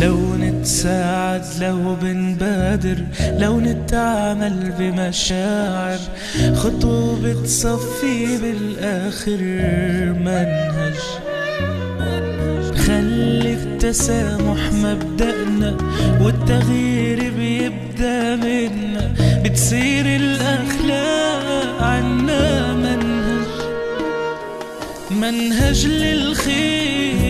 لو نتساعد لو بنبادر لو نتعامل بمشاعر خطوة بتصفي بالآخر منهج. خلي التسامح مبدأنا والتغيير بيبدأ منا بتصير الأخلاق عنا منهج. منهج للخير.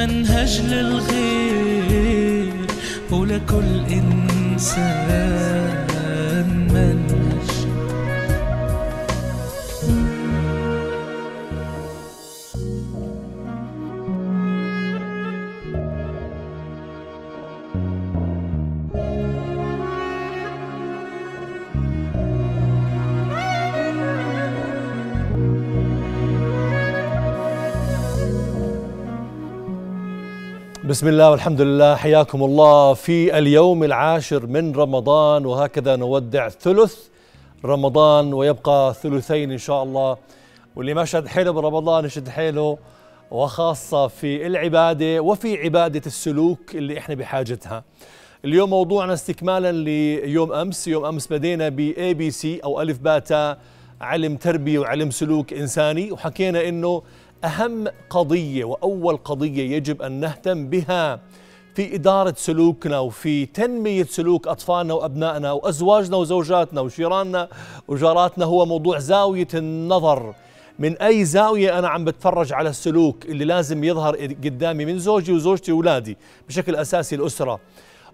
منهج للغير ولكل إنسان منهج بسم الله والحمد لله حياكم الله في اليوم العاشر من رمضان وهكذا نودع ثلث رمضان ويبقى ثلثين إن شاء الله واللي ما شد حيله برمضان يشد حيله وخاصة في العبادة وفي عبادة السلوك اللي إحنا بحاجتها. اليوم موضوعنا استكمالا ليوم أمس، يوم أمس بدينا ب ABC أو ألف باتا علم تربية وعلم سلوك إنساني وحكينا إنه أهم قضية وأول قضية يجب أن نهتم بها في إدارة سلوكنا وفي تنمية سلوك أطفالنا وأبنائنا وأزواجنا وزوجاتنا وجيراننا وجاراتنا هو موضوع زاوية النظر. من أي زاوية أنا عم بتفرج على السلوك اللي لازم يظهر قدامي من زوجي وزوجتي واولادي بشكل أساسي الأسرة.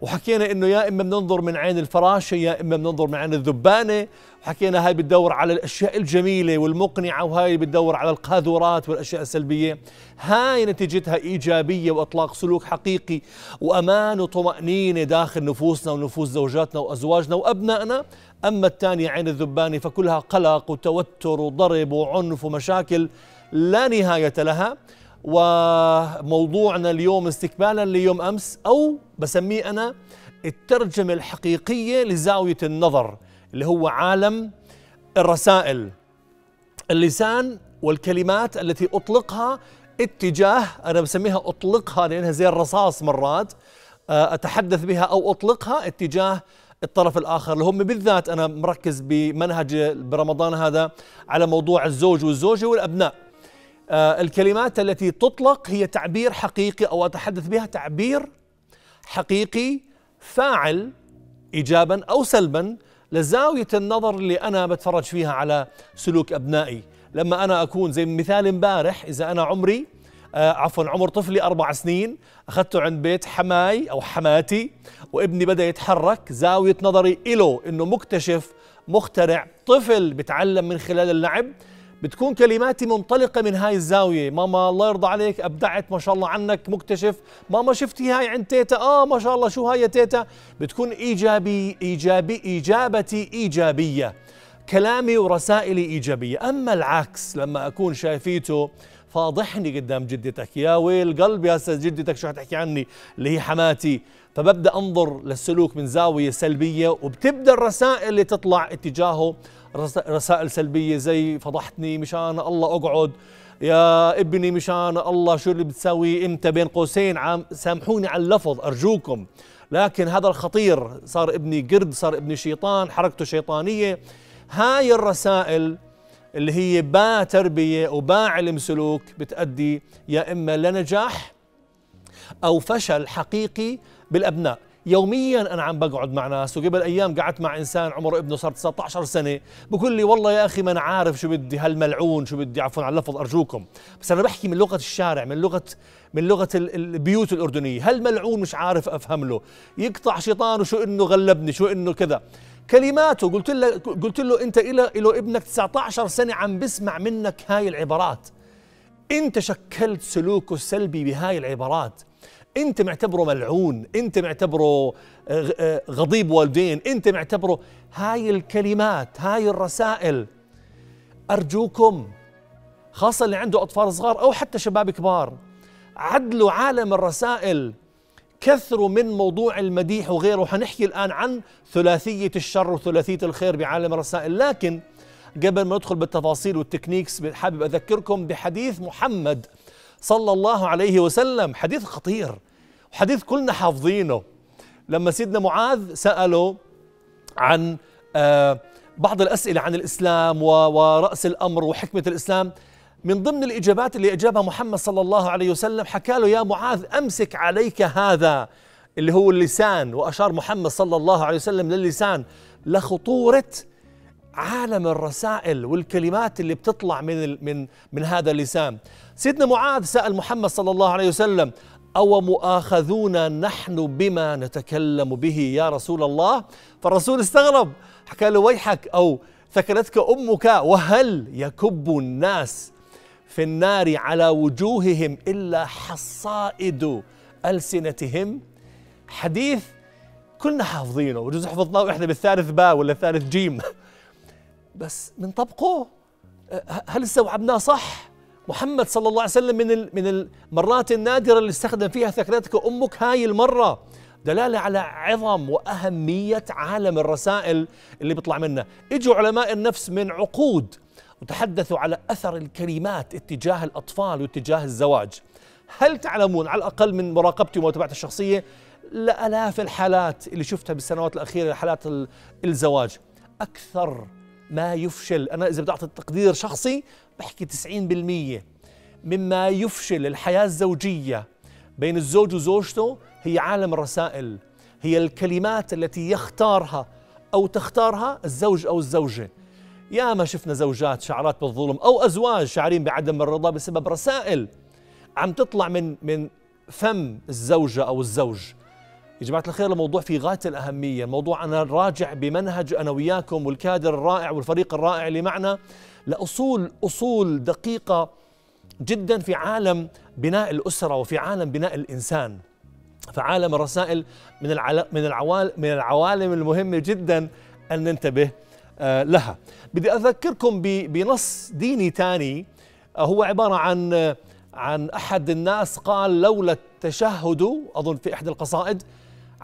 وحكينا إنه يا إما بننظر من عين الفراشة يا إما بننظر من عين الذبانة. وحكينا هاي بتدور على الأشياء الجميلة والمقنعة وهاي بتدور على القاذورات والأشياء السلبية. هاي نتيجتها إيجابية وأطلاق سلوك حقيقي وأمان وطمأنينة داخل نفوسنا ونفوس زوجاتنا وأزواجنا وأبنائنا. أما الثانية عين الذبانة فكلها قلق وتوتر وضرب وعنف ومشاكل لا نهاية لها. وموضوعنا اليوم استكمالا ليوم أمس أو بسميه أنا الترجمة الحقيقية لزاوية النظر اللي هو عالم الرسائل اللسان والكلمات التي أطلقها اتجاه أنا بسميها أطلقها لأنها زي الرصاص مرات أتحدث بها أو أطلقها اتجاه الطرف الآخر اللي هم بالذات أنا مركز بمنهج برمضان هذا على موضوع الزوج والزوجة والأبناء. آه الكلمات التي تطلق هي تعبير حقيقي أو أتحدث بها تعبير حقيقي فاعل ايجابا أو سلبا لزاوية النظر اللي أنا بتفرج فيها على سلوك أبنائي. لما أنا أكون زي مثال امبارح إذا أنا عمري آه عفوا عمر طفلي أربع سنين أخذته عند بيت حماي أو حماتي وابني بدأ يتحرك زاوية نظري له إنه مكتشف مخترع طفل بتعلم من خلال اللعب بتكون كلماتي منطلقة من هاي الزاوية. ماما الله يرضى عليك أبدعت ما شاء الله عنك مكتشف. ماما شفتي هاي عند تيتا؟ آه ما شاء الله. شو هاي يا تيتا؟ بتكون إيجابي إيجابي إجابتي إيجابية. كلامي ورسائلي إيجابية. أما العكس لما أكون شايفيته فاضحني قدام جدتك. يا ويل قلب يا أستاذ جدتك شو حتحكي عني؟ اللي هي حماتي. فببدأ أنظر للسلوك من زاوية سلبية وبتبدأ الرسائل اللي تطلع اتجاهه. رسائل سلبية زي فضحتني مشان الله أقعد. يا ابني مشان الله شو اللي بتسوي إمتى بين قوسين؟ عم سامحوني على اللفظ أرجوكم. لكن هذا الخطير صار ابني قرد صار ابني شيطان حركته شيطانية. هاي الرسائل اللي هي با تربية وبا علم سلوك بتأدي يا إما لنجاح أو فشل حقيقي بالأبناء. يوميا أنا عم بقعد مع ناس وقبل أيام قعدت مع إنسان عمره ابنه صار 19 سنة. بقول لي والله يا أخي ما أنا عارف شو بدي هالملعون شو بدي عفوا على اللفظ أرجوكم. بس أنا بحكي من لغة الشارع من لغة من لغة البيوت الأردنية. هالملعون مش عارف أفهم له. يقطع شيطان وشو إنه غلبني شو إنه كذا. كلماته قلت له قلت له أنت إلى إلى ابنك 19 سنة عم بسمع منك هاي العبارات. أنت شكلت سلوكه السلبي بهاي العبارات. انت معتبره ملعون انت معتبره غضيب والدين انت معتبره. هاي الكلمات هاي الرسائل أرجوكم خاصة اللي عنده أطفال صغار أو حتى شباب كبار عدلوا عالم الرسائل كثروا من موضوع المديح وغيره. حنحكي الآن عن ثلاثية الشر وثلاثية الخير بعالم الرسائل. لكن قبل ما ندخل بالتفاصيل والتكنيكس حابب أذكركم بحديث محمد صلى الله عليه وسلم. حديث خطير. وحديث كلنا حافظينه. لما سيدنا معاذ سأله عن آه، بعض الأسئلة عن الإسلام ورأس الأمر وحكمة الإسلام من ضمن الإجابات اللي أجابها محمد صلى الله عليه وسلم حكى له يا معاذ أمسك عليك هذا. اللي هو اللسان وأشار محمد صلى الله عليه وسلم للسان لخطورة عالم الرسائل والكلمات اللي بتطلع من من من هذا اللسان. سيدنا معاذ سأل محمد صلى الله عليه وسلم أو مؤاخذون نحن بما نتكلم به يا رسول الله. فالرسول استغرب حكى له ويحك؟ أو ثكلتك أمك وهل يكب الناس في النار على وجوههم إلا حصائد ألسنتهم؟ حديث كلنا حافظينه وجزء حفظناه إحنا بالثالث باء ولا الثالث جيم. بس من طبقه هل استوعبناه صح؟ محمد صلى الله عليه وسلم من من المرات النادرة اللي استخدم فيها ثكلتك أمك هاي المرة. دلالة على عظم وأهمية عالم الرسائل اللي بيطلع منه، إجوا علماء النفس من عقود وتحدثوا على أثر الكلمات اتجاه الأطفال واتجاه الزواج. هل تعلمون على الأقل من مراقبتي ومتابعتي الشخصية لآلاف الحالات اللي شفتها بالسنوات الأخيرة حالات ال- الزواج. أكثر ما يفشل. أنا إذا بدي أعطي تقدير شخصي بحكي 90% مما يفشل الحياة الزوجية بين الزوج وزوجته هي عالم الرسائل هي الكلمات التي يختارها أو تختارها الزوج أو الزوجة. يا ما شفنا زوجات شعرات بالظلم أو أزواج شاعرين بعدم الرضا بسبب رسائل عم تطلع من من فم الزوجة أو الزوج. يا جماعة الخير الموضوع في غاية الأهمية الموضوع أنا راجع بمنهج أنا وياكم والكادر الرائع والفريق الرائع اللي معنا لأصول أصول دقيقة جدا في عالم بناء الأسرة وفي عالم بناء الإنسان فعالم الرسائل من. من العوالم من العوالم المهمة جدا أن ننتبه آه، لها بدي أذكركم. بنص ديني ثاني هو عبارة عن آه، عن أحد الناس قال لولا التشهد أظن في إحدى القصائد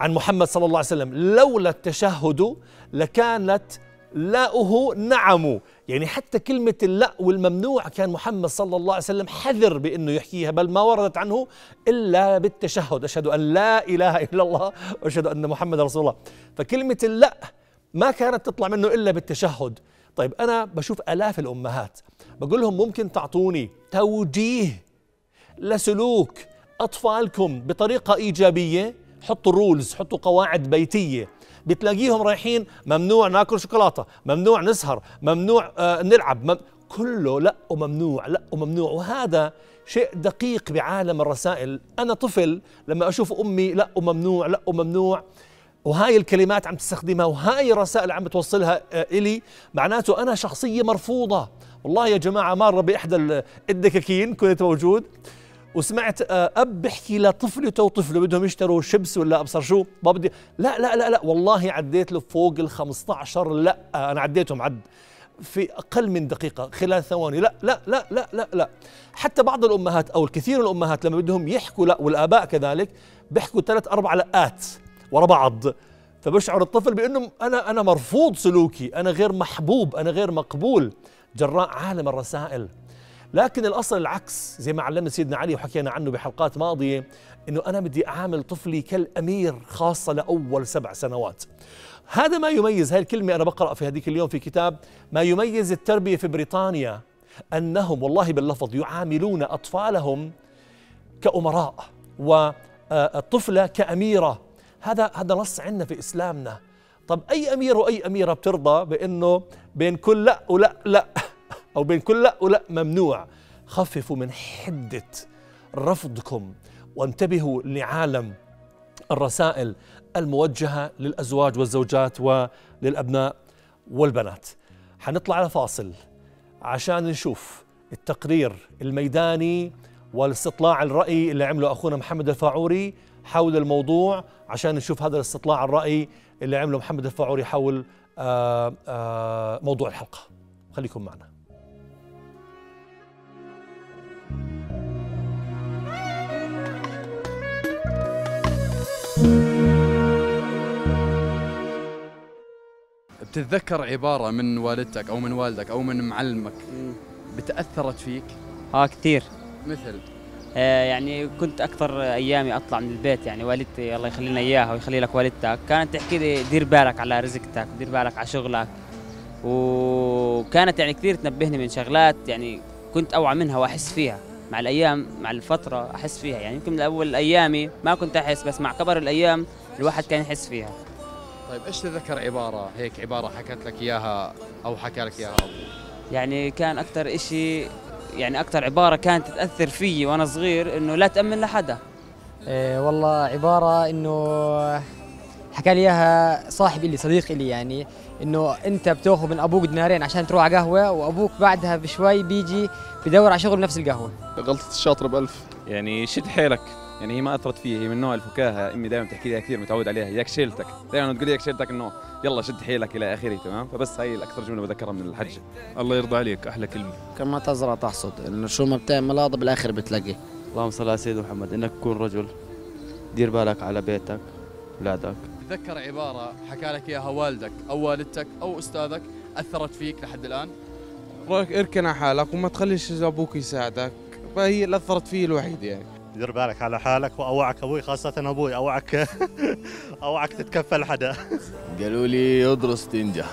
عن محمد صلى الله عليه وسلم. لولا التشهد لكانت لاؤه نعم. يعني حتى كلمة اللا والممنوع كان محمد صلى الله عليه وسلم حذر بأنه يحكيها بل ما وردت عنه إلا بالتشهد. أشهد أن لا إله إلا الله وأشهد أن محمد رسول الله. فكلمة اللا ما كانت تطلع منه إلا بالتشهد. طيب أنا بشوف آلاف الأمهات بقول لهم ممكن تعطوني توجيه لسلوك أطفالكم بطريقة إيجابية؟ حطوا رولز حطوا قواعد بيتية. بتلاقيهم رايحين ممنوع ناكل شوكولاتة ممنوع نسهر ممنوع آه نلعب مم كله لا وممنوع لا وممنوع. وهذا شيء دقيق بعالم الرسائل. أنا طفل لما أشوف أمي لا وممنوع لا وممنوع. وهاي الكلمات عم تستخدمها وهاي الرسائل عم بتوصلها آه، إلي. معناته أنا شخصية مرفوضة. والله يا جماعة مرة بإحدى ال- الدكاكين كنت موجود. وسمعت آه، أب بحكي لطفلته وطفله بدهم يشتروا شيبس ولا أبصر شو ما بدي. لا لا لا لا والله عديت له فوق ال 15 لا أنا عديتهم عد في أقل من دقيقة خلال ثواني. لا لا لا لا لا لا. حتى بعض الأمهات أو الكثير من الأمهات لما بدهم يحكوا لا والآباء كذلك بيحكوا ثلاث أربع لقات ورا بعض. فبشعر الطفل بأنه أنا أنا مرفوض سلوكي أنا غير محبوب أنا غير مقبول. جراء عالم الرسائل. لكن الأصل العكس زي ما علمنا سيدنا علي وحكينا عنه بحلقات ماضية إنه أنا بدي أعامل طفلي كالأمير خاصة لأول سبع سنوات. هذا ما يميز هاي الكلمة أنا بقرأ في هذيك اليوم في كتاب ما يميز التربية في بريطانيا أنهم والله باللفظ يعاملون أطفالهم كأمراء والطفله كأميرة. هذا هذا نص عندنا في إسلامنا. طب أي أمير وأي أميرة بترضى بإنه بين كل لا ولا لا؟ أو بين كل لا ولا ممنوع. خففوا من حدة رفضكم وانتبهوا لعالم الرسائل الموجهة للأزواج والزوجات وللأبناء والبنات. حنطلع على فاصل عشان نشوف التقرير الميداني والاستطلاع الرأي اللي عمله أخونا محمد الفاعوري حول الموضوع عشان نشوف هذا الاستطلاع الرأي اللي عمله محمد الفاعوري حول آآ آآ موضوع الحلقة. خليكم معنا. بتتذكر عبارة من والدتك أو من والدك أو من معلمك بتأثرت فيك؟ آه كثير. مثل؟ آه، يعني كنت أكثر أيامي أطلع من البيت يعني والدتي الله يخلي لنا إياها ويخلي لك والدتك. كانت تحكي لي دير بالك على رزقتك دير بالك على شغلك. وكانت يعني كثير تنبهني من شغلات يعني كنت أوعى منها وأحس فيها. مع الأيام مع الفترة أحس فيها. يعني يمكن من اول أيامي ما كنت أحس بس مع كبر الأيام الواحد كان يحس فيها. طيب إيش تذكر عبارة هيك عبارة حكت لك إياها أو حكى لك إياها؟ أبوك يعني كان أكثر إشي يعني أكثر عبارة كانت تاثر فيي وأنا صغير إنه لا تأمن لحدا. إيه والله عبارة إنه حكى لي إياها صاحب لي صديق لي يعني. إنه أنت بتأخذ من أبوك دينارين عشان تروح على قهوة وأبوك بعدها بشوي بيجي بدور على شغل بنفس القهوة. غلطة الشاطر بألف. يعني شد حيلك. يعني هي ما أثرت فيه هي من نوع الفكاهة. أمي دائما تحكي لي كثير متعود عليها. ياك شيلتك. دائما تقول لي ياك شيلتك إنه يلا شد حيلك إلى آخره تمام؟ فبس هاي الأكثر جملة بذكرها من الحج. الله يرضى عليك أحلى كلمة. كما تزرع تحصد. إنه شو ما بتعمل هذا بالآخر بتلاقي اللهم صل على سيدنا محمد. إنك تكون رجل دير بالك على بيتك اولادك تذكر عبارة حكى لك إياها والدك أو والدتك أو أستاذك أثرت فيك لحد الآن؟ إركن على حالك وما تخليش أبوك يساعدك فهي اللي أثرت فيه الوحيد يعني. دير بالك على حالك وأوعك أبوي خاصة أبوي أوعك أوعك تتكفل حدا. قالوا لي ادرس تنجح.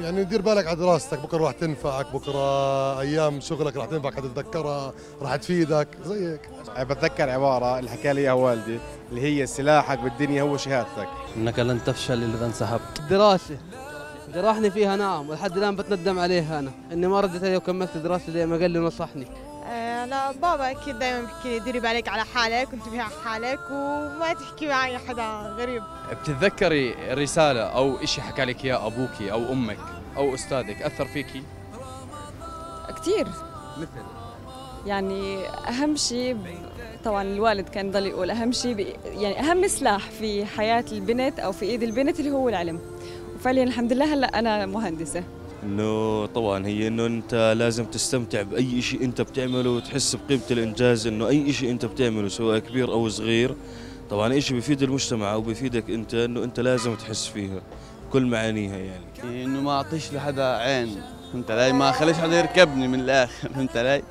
يعني دير بالك على دراستك بكرة راح تنفعك بكرة أيام شغلك راح تنفعك حتتذكرها راح تفيدك زي هيك بتذكر عبارة اللي حكى لي اياها والدي اللي هي سلاحك بالدنيا هو شهادتك. إنك لن تفشل إذا انسحبت. الدراسة جرحني فيها نعم ولحد الآن بتندم عليها أنا. إني ما رديت عليه وكملت دراستي زي ما قال لي نصحني آه، لا بابا أكيد دائما بحكي لي ديري بالك على حالك وانتبهي على حالك وما تحكي معي حدا غريب. بتتذكري رسالة أو شيء حكى لك إياه أبوك أو أمك أو أستاذك؟ أثر فيكي؟ كثير مثل؟ يعني أهم شيء طبعا الوالد كان يضل يقول أهم شيء ب- يعني أهم سلاح في حياة البنت أو في إيد البنت اللي هو العلم. وفعليا الحمد لله هلأ أنا مهندسة. إنه طبعا هي إنه أنت لازم تستمتع بأي شيء أنت بتعمله وتحس بقيمة الإنجاز إنه أي شيء أنت بتعمله سواء كبير أو صغير طبعا شيء بيفيد المجتمع وبيفيدك أنت إنه أنت لازم تحس فيها كل معانيها يعني. إنه ما أعطيش لحدا عين فهمت علي؟ ما اخليش حدا يركبني من الآخر فهمت علي؟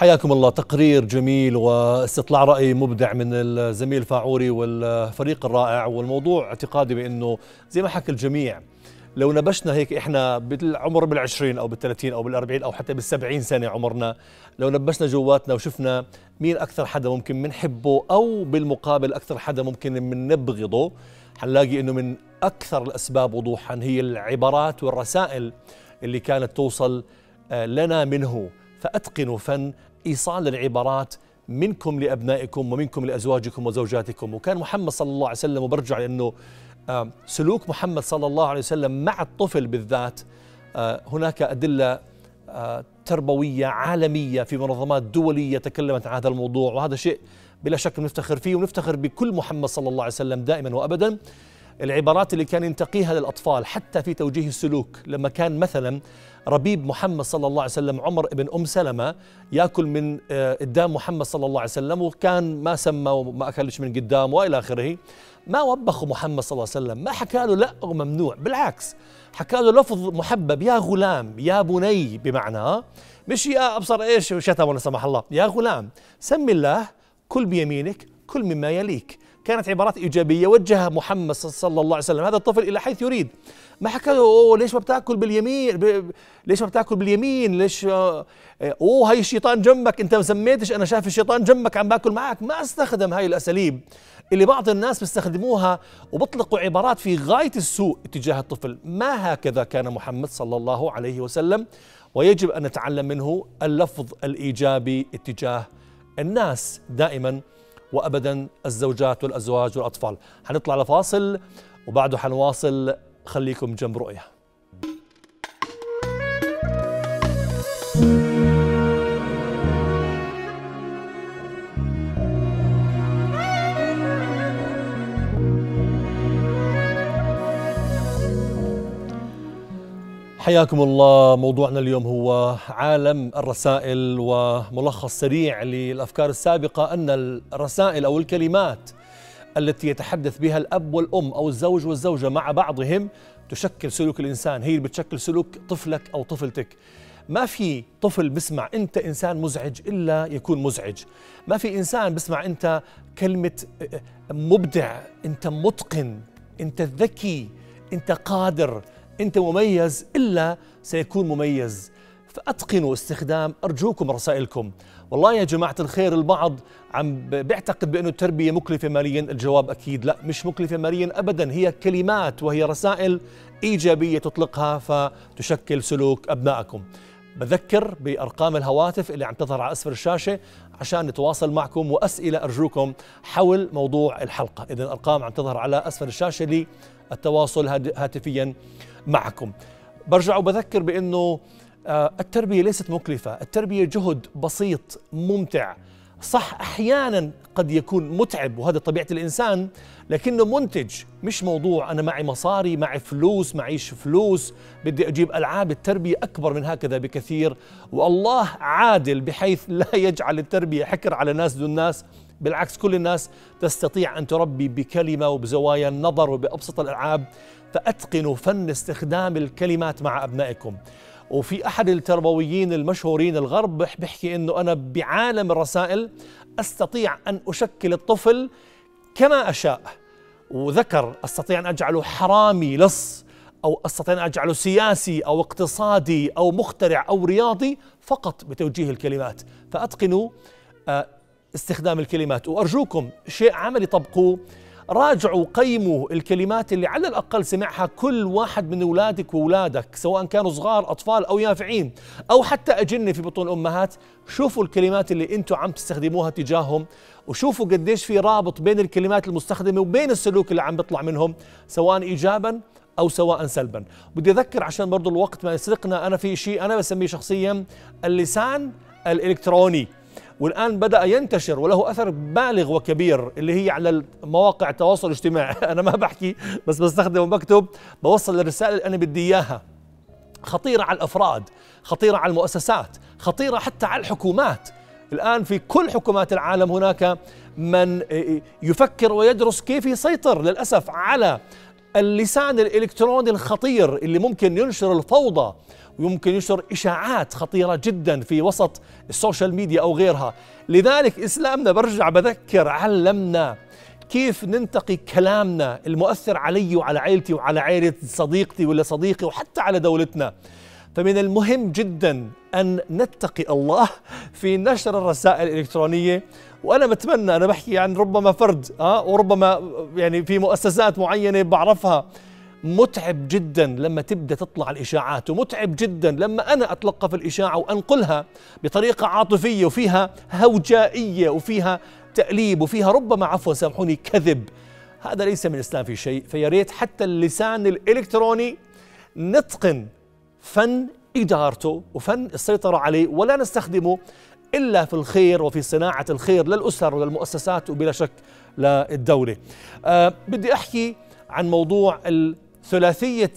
حياكم الله. تقرير جميل واستطلاع رأي مبدع من الزميل فاعوري والفريق الرائع. والموضوع اعتقادي بأنه زي ما حكى الجميع لو نبشنا هيك إحنا بالعمر بالعشرين أو بالثلاثين أو بالأربعين أو حتى بالسبعين سنة عمرنا لو نبشنا جواتنا وشفنا مين أكثر حدا ممكن منحبه أو بالمقابل أكثر حدا ممكن من نبغضه حنلاقي إنه من أكثر الأسباب وضوحا هي العبارات والرسائل اللي كانت توصل آه، لنا منه. فأتقنوا فن إيصال العبارات منكم لأبنائكم ومنكم لأزواجكم وزوجاتكم. وكان محمد صلى الله عليه وسلم وبرجع لأنه آه، سلوك محمد صلى الله عليه وسلم مع الطفل بالذات آه، هناك أدلة آه، تربوية عالمية في منظمات دولية تكلمت عن هذا الموضوع وهذا شيء بلا شك نفتخر فيه ونفتخر بكل محمد صلى الله عليه وسلم دائما وابدا. العبارات اللي كان ينتقيها للأطفال حتى في توجيه السلوك لما كان مثلا ربيب محمد صلى الله عليه وسلم عمر بن أم سلمة يأكل من آه، قدام محمد صلى الله عليه وسلم وكان ما سمى وما أكلش من قدام وإلى آخره. ما وبخوا محمد صلى الله عليه وسلم ما حكى له لا ممنوع بالعكس حكى له لفظ محبب يا غلام يا بني بمعنى مش يا أبصر إيش شتم لا سمح الله يا غلام سم الله كل بيمينك كل مما يليك. كانت عبارات إيجابية. وجهها محمد صلى الله عليه وسلم هذا الطفل إلى حيث يريد. ما حكى له أوه ليش ما بتأكل باليمين؟ ب... ليش ما بتأكل باليمين؟ ليش آه، أوه هاي الشيطان جنبك. أنت ما سميتش؟ أنا شايف الشيطان جنبك عم باكل معك. ما استخدم هاي الأساليب اللي بعض الناس بيستخدموها وبيطلقوا عبارات في غاية السوء تجاه الطفل. ما هكذا كان محمد صلى الله عليه وسلم. ويجب أن نتعلم منه اللفظ الإيجابي اتجاه الناس. دائما وابدا الزوجات والأزواج والأطفال. حنطلع لفاصل وبعده حنواصل. خليكم جنب رؤية. حياكم الله. موضوعنا اليوم هو عالم الرسائل وملخص سريع للأفكار السابقة أن الرسائل أو الكلمات التي يتحدث بها الأب والأم أو الزوج والزوجة مع بعضهم تشكل سلوك الإنسان. هي اللي بتشكل سلوك طفلك أو طفلتك. ما في طفل بسمع أنت إنسان مزعج إلا يكون مزعج. ما في إنسان بسمع أنت كلمة مبدع أنت متقن أنت ذكي أنت قادر. انت مميز إلا سيكون مميز. فأتقنوا استخدام أرجوكم رسائلكم. والله يا جماعة الخير البعض عم بيعتقد بأنه التربية مكلفة ماليا. الجواب أكيد لا مش مكلفة ماليا ابدا. هي كلمات وهي رسائل إيجابية تطلقها فتشكل سلوك أبنائكم. بذكر بأرقام الهواتف اللي عم تظهر على أسفل الشاشة عشان نتواصل معكم وأسئلة أرجوكم حول موضوع الحلقة. اذا الارقام عم تظهر على أسفل الشاشة للتواصل هاتفيا معكم. برجع وبذكر بأنه آه، التربية ليست مكلفة. التربية جهد بسيط ممتع. صح أحيانا قد يكون متعب وهذا طبيعة الإنسان لكنه منتج مش موضوع أنا معي مصاري معي فلوس معيش فلوس بدي أجيب ألعاب التربية أكبر من هكذا بكثير. والله عادل بحيث لا يجعل التربية حكر على ناس دون ناس. بالعكس كل الناس تستطيع أن تربي بكلمة وبزوايا النظر وبأبسط الألعاب. فأتقنوا فن استخدام الكلمات مع أبنائكم. وفي أحد التربويين المشهورين الغرب بيحكي إنه أنا بعالم الرسائل أستطيع أن أشكل الطفل كما أشاء. وذكر أستطيع أن أجعله حرامي لص أو أستطيع أن أجعله سياسي أو اقتصادي أو مخترع أو رياضي فقط بتوجيه الكلمات. فأتقنوا آه، استخدام الكلمات. وأرجوكم شيء عملي طبقوه. راجعوا قيموا الكلمات اللي على الأقل سمعها كل واحد من أولادك وأولادك سواء كانوا صغار أطفال أو يافعين أو حتى أجنة في بطون أمهات شوفوا الكلمات اللي أنتم عم تستخدموها تجاههم وشوفوا قديش في رابط بين الكلمات المستخدمة وبين السلوك اللي عم بيطلع منهم سواء إيجابا أو سواء سلبا. بدي أذكر عشان برضو الوقت ما يسرقنا أنا في شيء أنا بسميه شخصيا اللسان الإلكتروني. والآن بدأ ينتشر وله أثر بالغ وكبير اللي هي على مواقع التواصل الاجتماعي. أنا ما بحكي بس بستخدم وبكتب بوصل الرسالة اللي أنا بدي إياها. خطيرة على الأفراد خطيرة على المؤسسات خطيرة حتى على الحكومات. الآن في كل حكومات العالم هناك من يفكر ويدرس كيف يسيطر للأسف على اللسان الإلكتروني الخطير اللي ممكن ينشر الفوضى ويمكن ينشر إشاعات خطيرة جدا في وسط السوشيال ميديا أو غيرها. لذلك إسلامنا برجع بذكر علمنا كيف ننتقي كلامنا المؤثر علي وعلى عائلتي وعلى عائلة صديقتي ولا صديقي وحتى على دولتنا. فمن المهم جدا أن نتقي الله في نشر الرسائل الإلكترونية وأنا بتمنى أنا بحكي عن ربما فرد أه وربما يعني في مؤسسات معينة بعرفها. متعب جدا لما تبدأ تطلع الإشاعات ومتعب جدا لما أنا أتلقف الإشاعة وأنقلها بطريقة عاطفية وفيها هوجائية وفيها تأليب وفيها ربما عفوا سامحوني كذب. هذا ليس من الإسلام في شيء. فيا ريت حتى اللسان الإلكتروني نتقن فن إدارته وفن السيطرة عليه ولا نستخدمه إلا في الخير وفي صناعة الخير للأسر وللمؤسسات وبلا شك للدولة. أه بدي أحكي عن موضوع ثلاثيه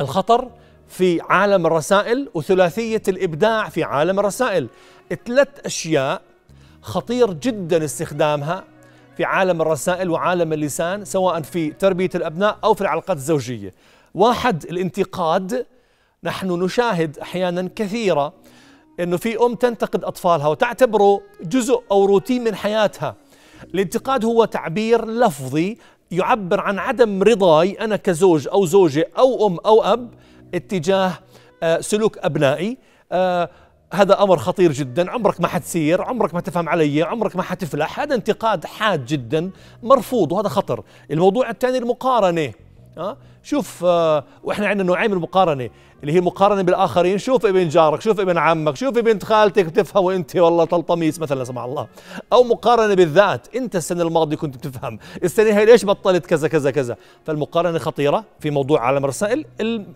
الخطر في عالم الرسائل وثلاثية الإبداع في عالم الرسائل. ثلاث أشياء خطير جدا استخدامها في عالم الرسائل وعالم اللسان سواء في تربية الأبناء أو في العلاقات الزوجية. واحد الانتقاد. نحن نشاهد أحيانا كثيرة إنه في أم تنتقد أطفالها وتعتبره جزء أو روتين من حياتها. الانتقاد هو تعبير لفظي يعبر عن عدم رضاي أنا كزوج أو زوجة أو أم أو أب اتجاه آه، سلوك أبنائي. آه، هذا أمر خطير جدا. عمرك ما حتسير عمرك ما تفهم علي عمرك ما حتفلح. هذا انتقاد حاد جدا مرفوض وهذا خطر. الموضوع الثاني المقارنة. ها شوف آه وإحنا عندنا نوعين من المقارنة اللي هي مقارنة بالآخرين شوف ابن جارك شوف ابن عمك شوف بنت خالتك تفهم وانت والله طلطميس مثلا لا سمح الله. أو مقارنة بالذات أنت السنة الماضية كنت بتفهم السنة هي ليش بطلت كذا كذا كذا؟ فالمقارنة خطيرة في موضوع عالم الرسائل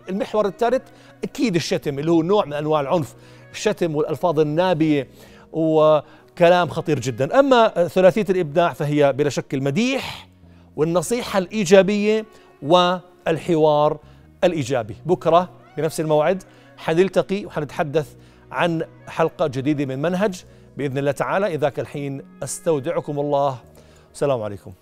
المحور الثالث أكيد الشتم اللي هو نوع من أنواع العنف الشتم والألفاظ النابية وكلام خطير جدا. أما ثلاثية الإبداع فهي بلا شك المديح والنصيحة الإيجابية والحوار الإيجابي. بكرة بنفس الموعد حنلتقي وحنتحدث عن حلقة جديدة من منهج بإذن الله تعالى. اذا الحين أستودعكم الله. السلام عليكم.